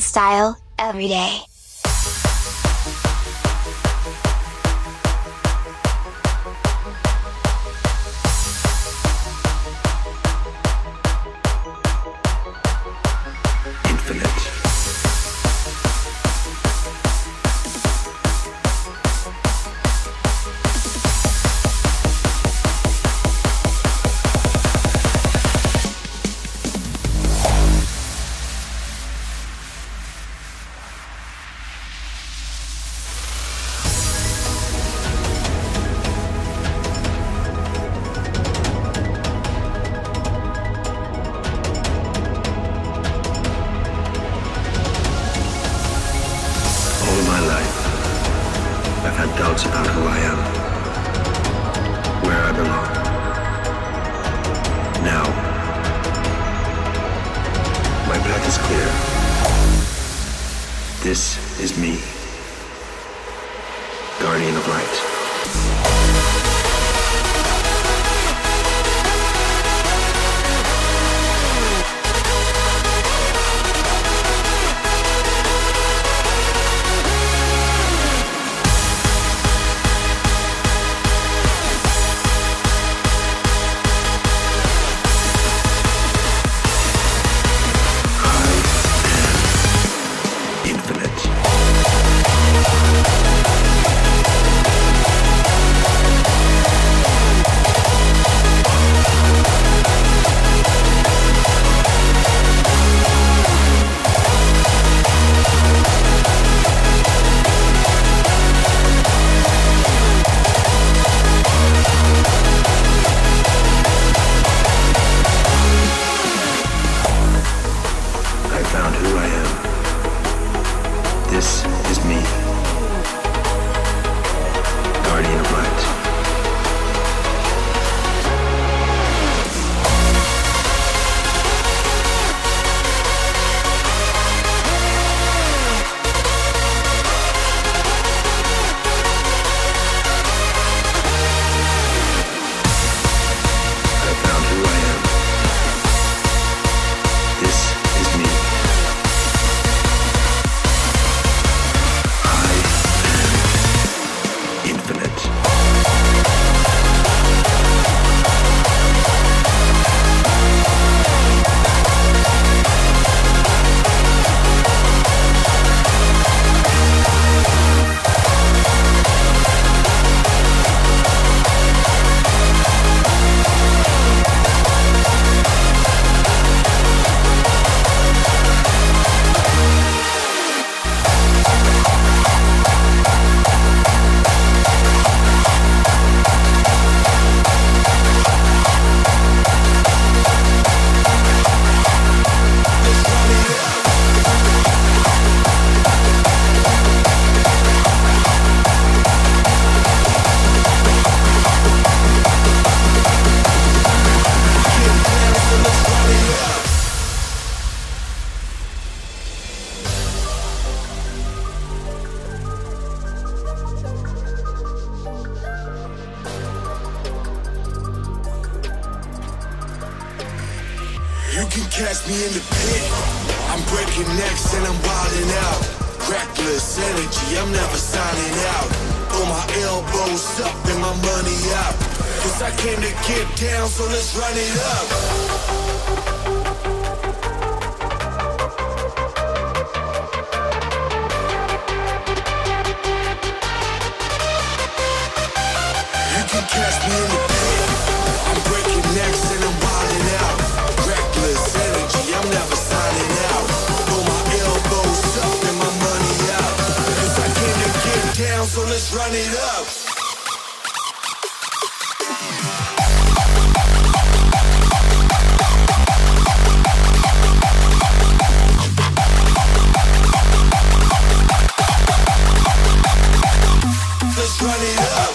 Style, every day. Running up.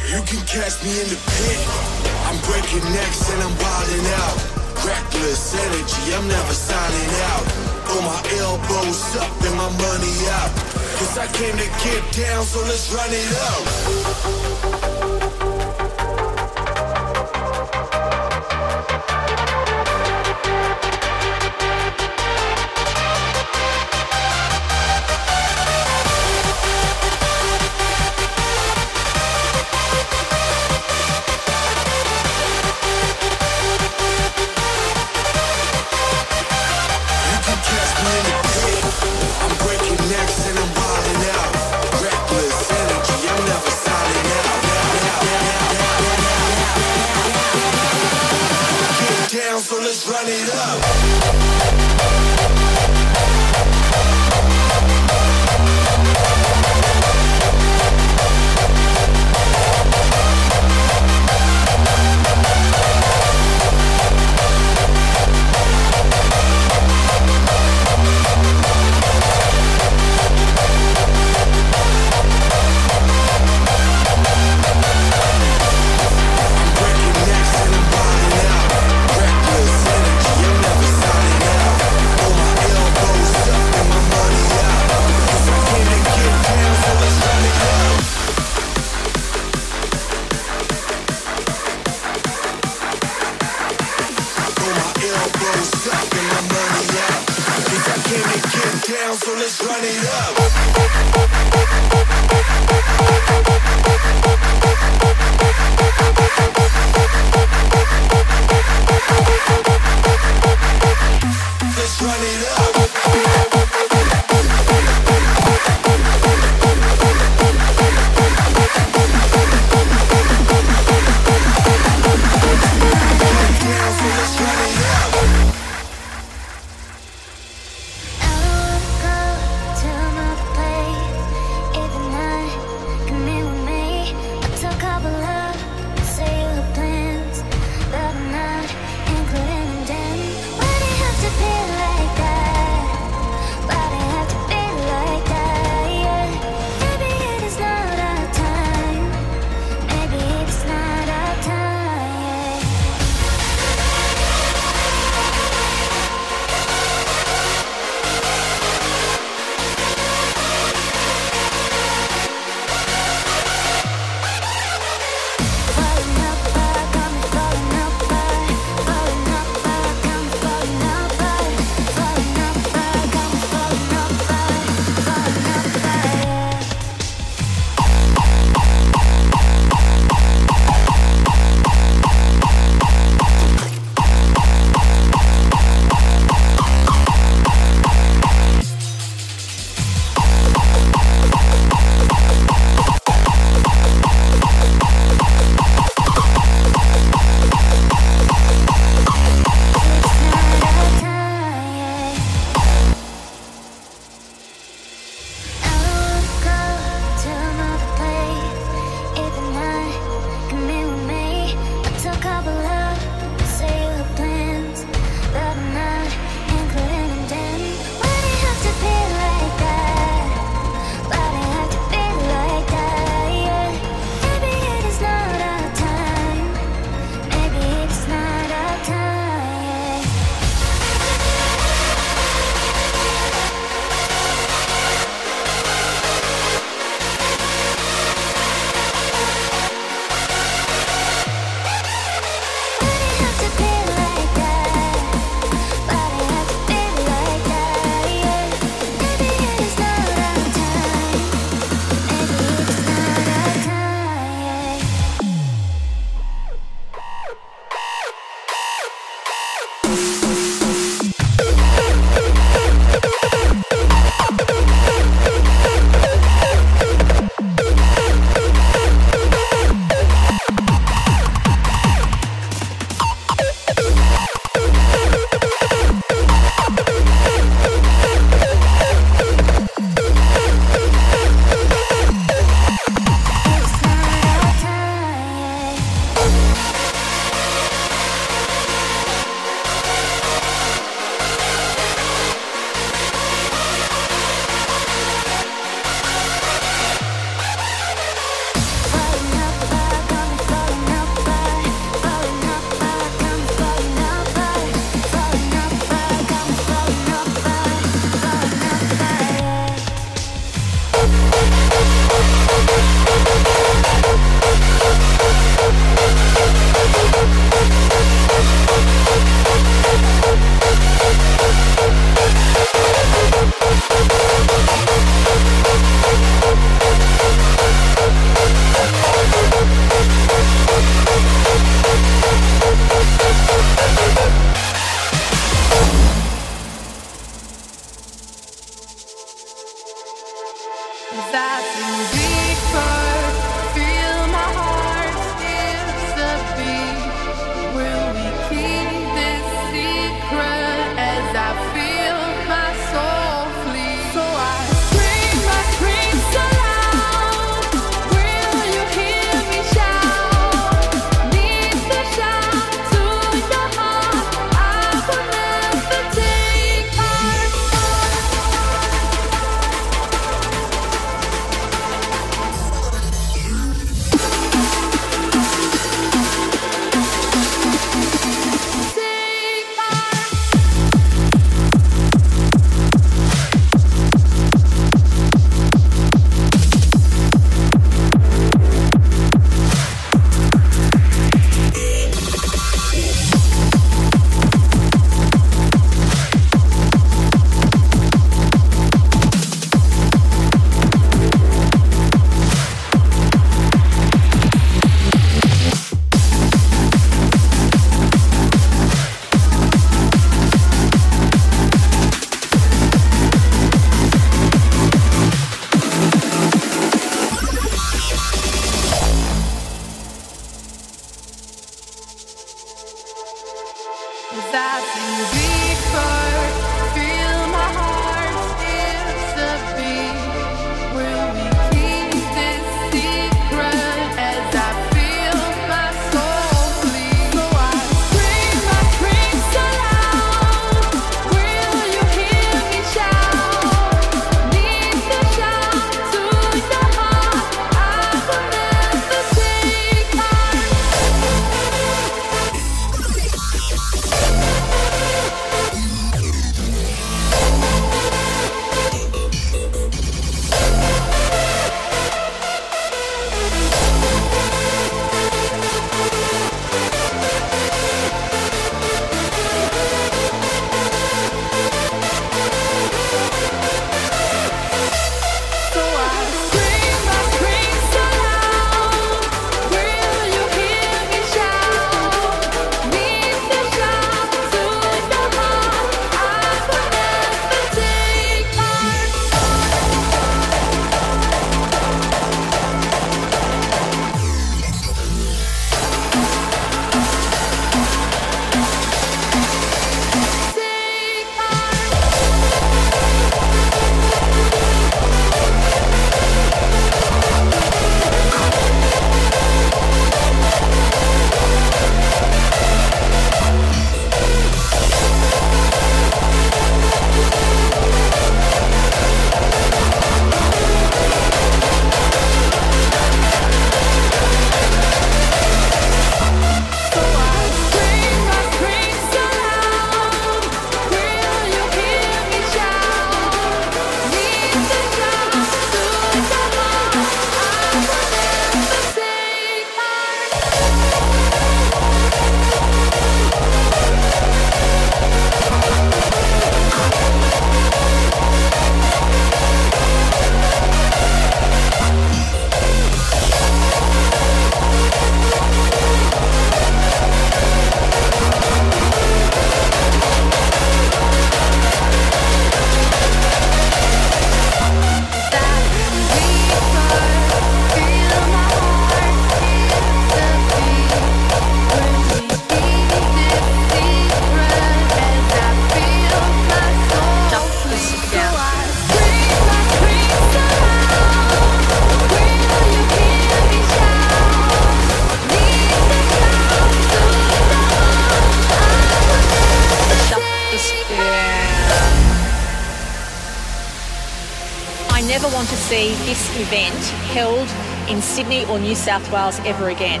Sydney or New South Wales ever again.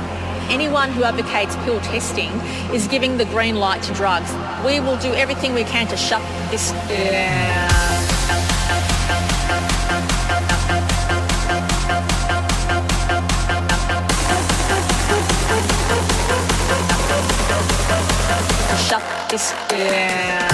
Anyone who advocates pill testing is giving the green light to drugs. We will do everything we can to shut this down. Shut this down.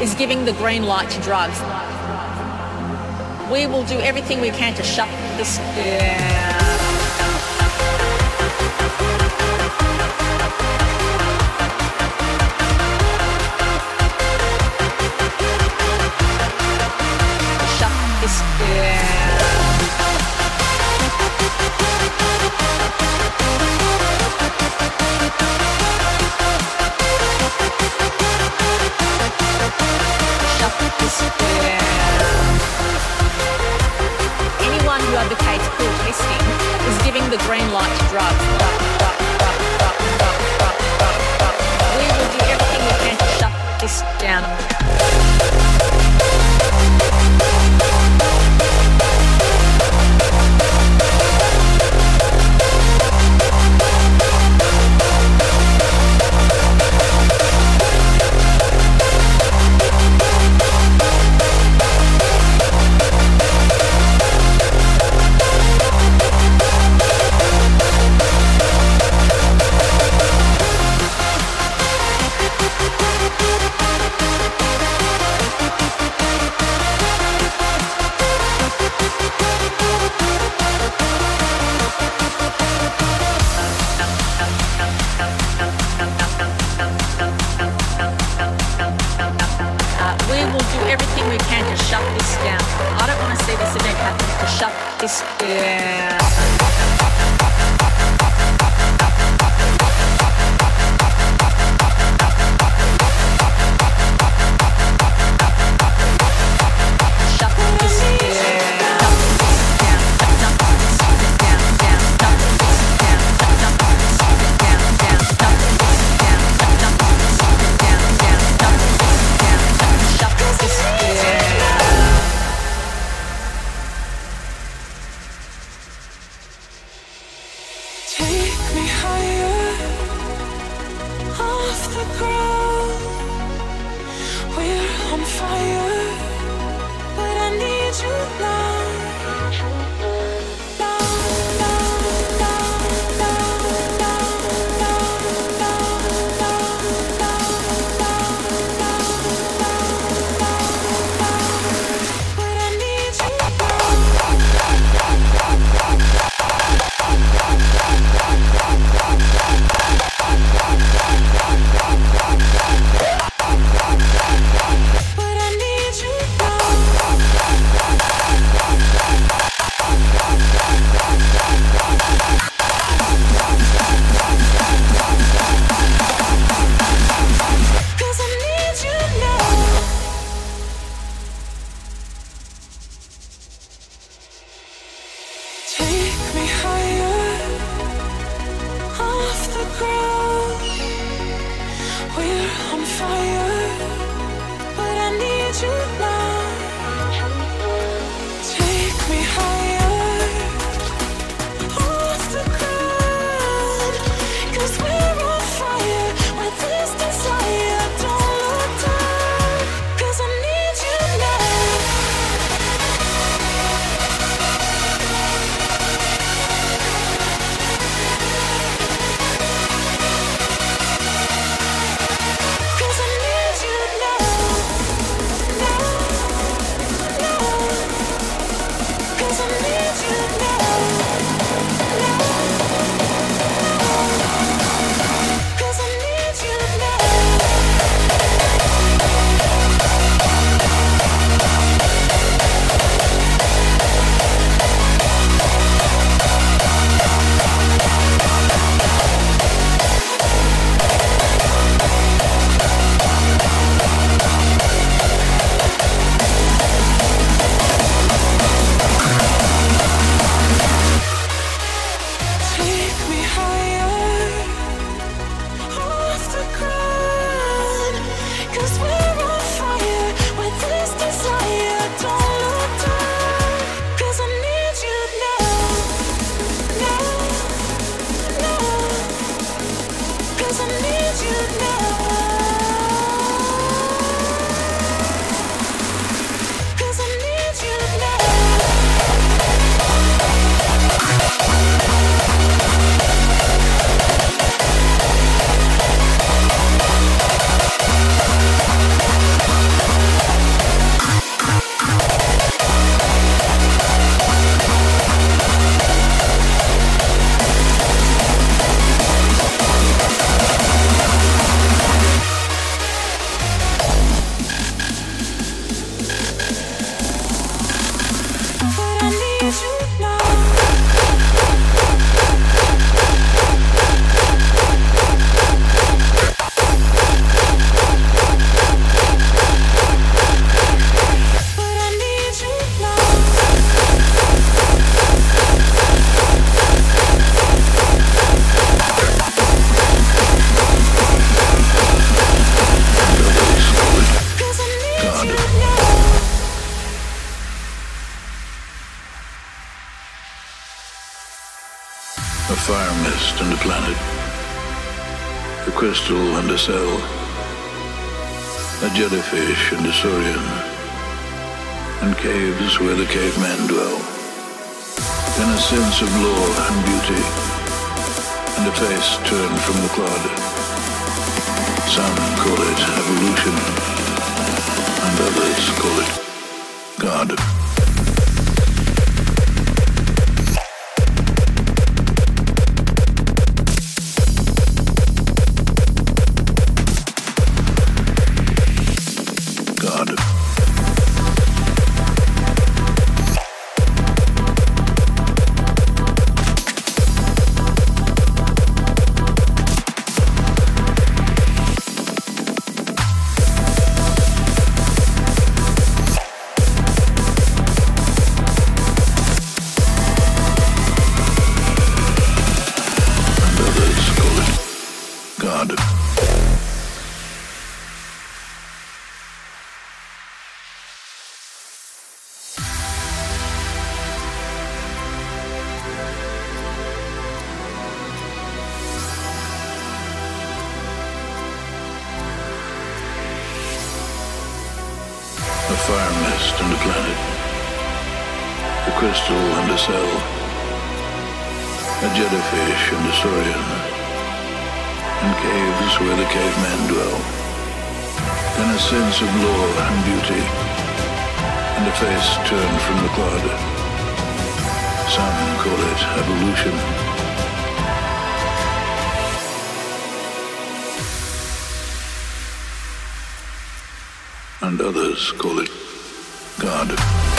Is giving the green light to drugs. We will do everything we can to shut this. we can to shut this down. I don't want to see this event happen to shut this down. A cell, a jellyfish and a saurian, and caves where the cavemen dwell. Then a sense of law and beauty, and a face turned from the clod. Some call it evolution, and others call it God. of law and beauty, and a face turned from the cloud. Some call it evolution. And others call it God.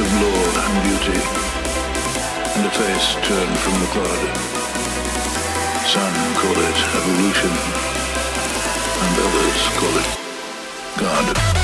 of law and beauty, and a face turned from the cloud. Some call it evolution, and others call it God.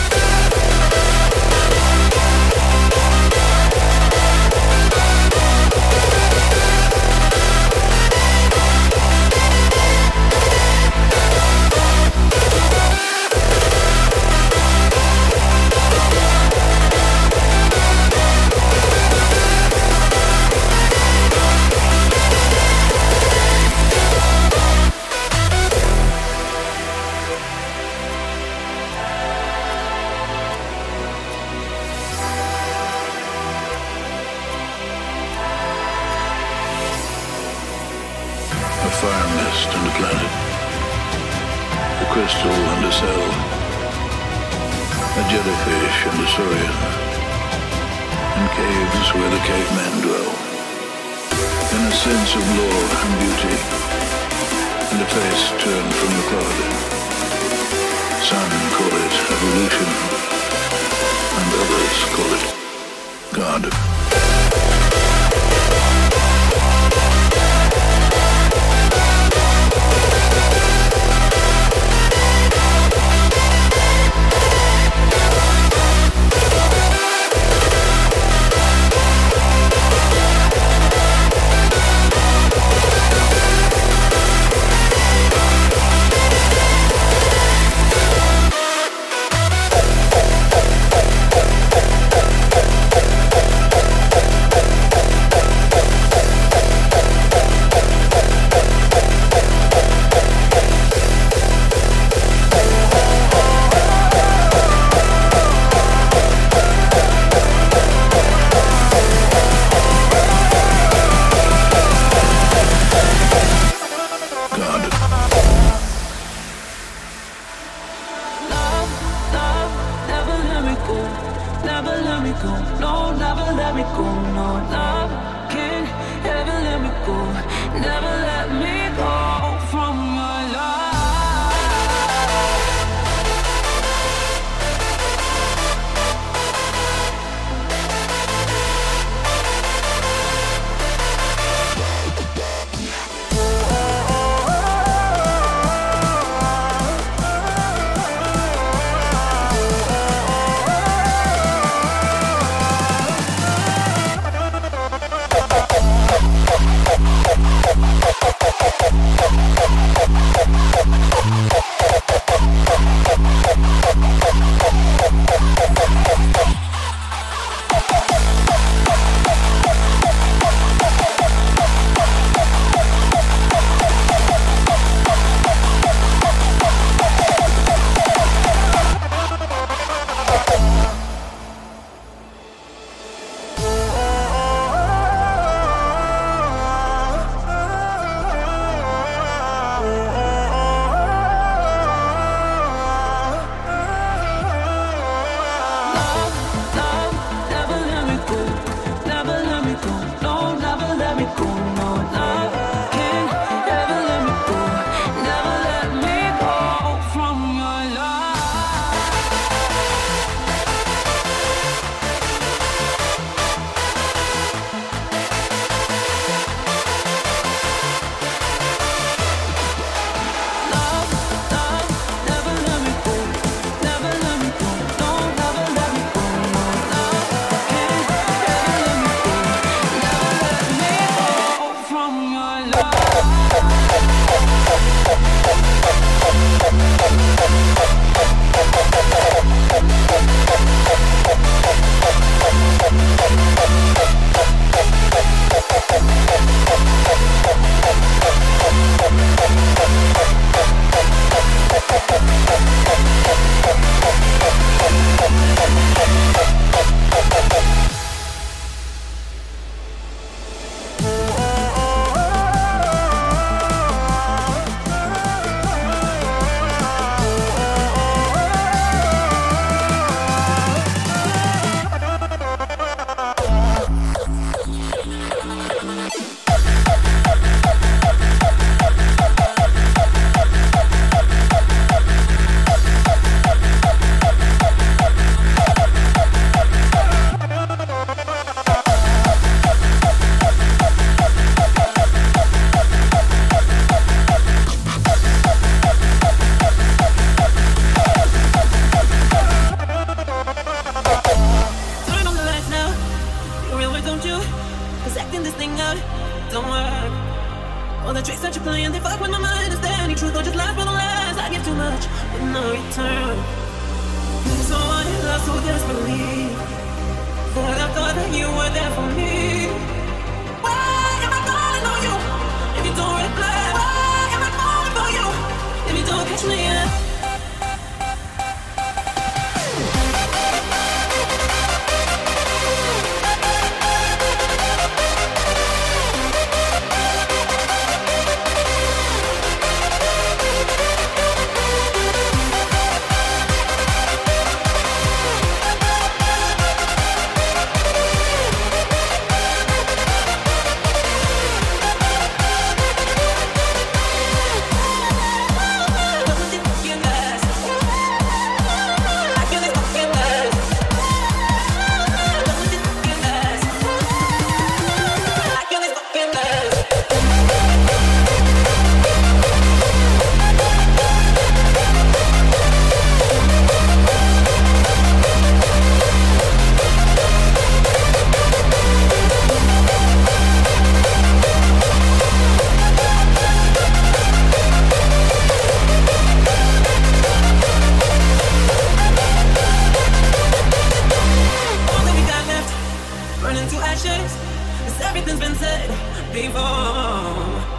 before.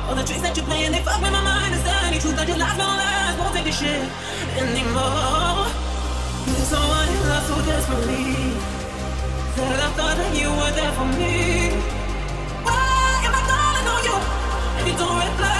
All the tricks that you play and they fuck with my mind. Is there any truth that your lies won't last? Won't take this shit anymore. You're someone you love so desperately that I thought that you were there for me. Why am I calling on you and you don't reply?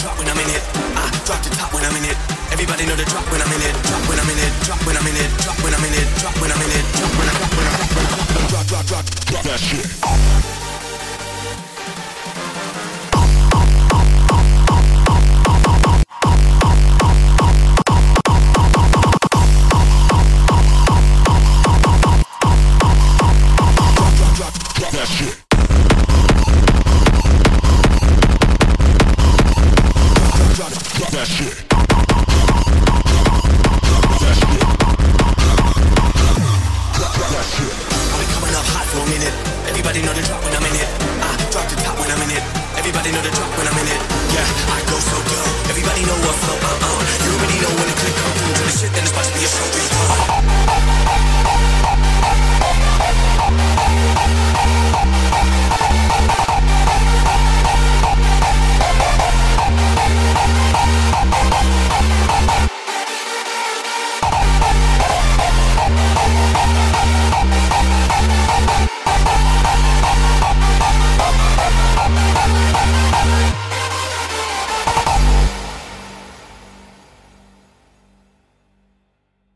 drop when I'm in it. I drop the top when I'm in it. Everybody know the drop when I'm in it. Drop when I'm in it. Drop when I'm in it. Drop when I'm in it. Drop when I'm in it. Drop when I'm drop when I'm drop when drop drop drop drop that shit.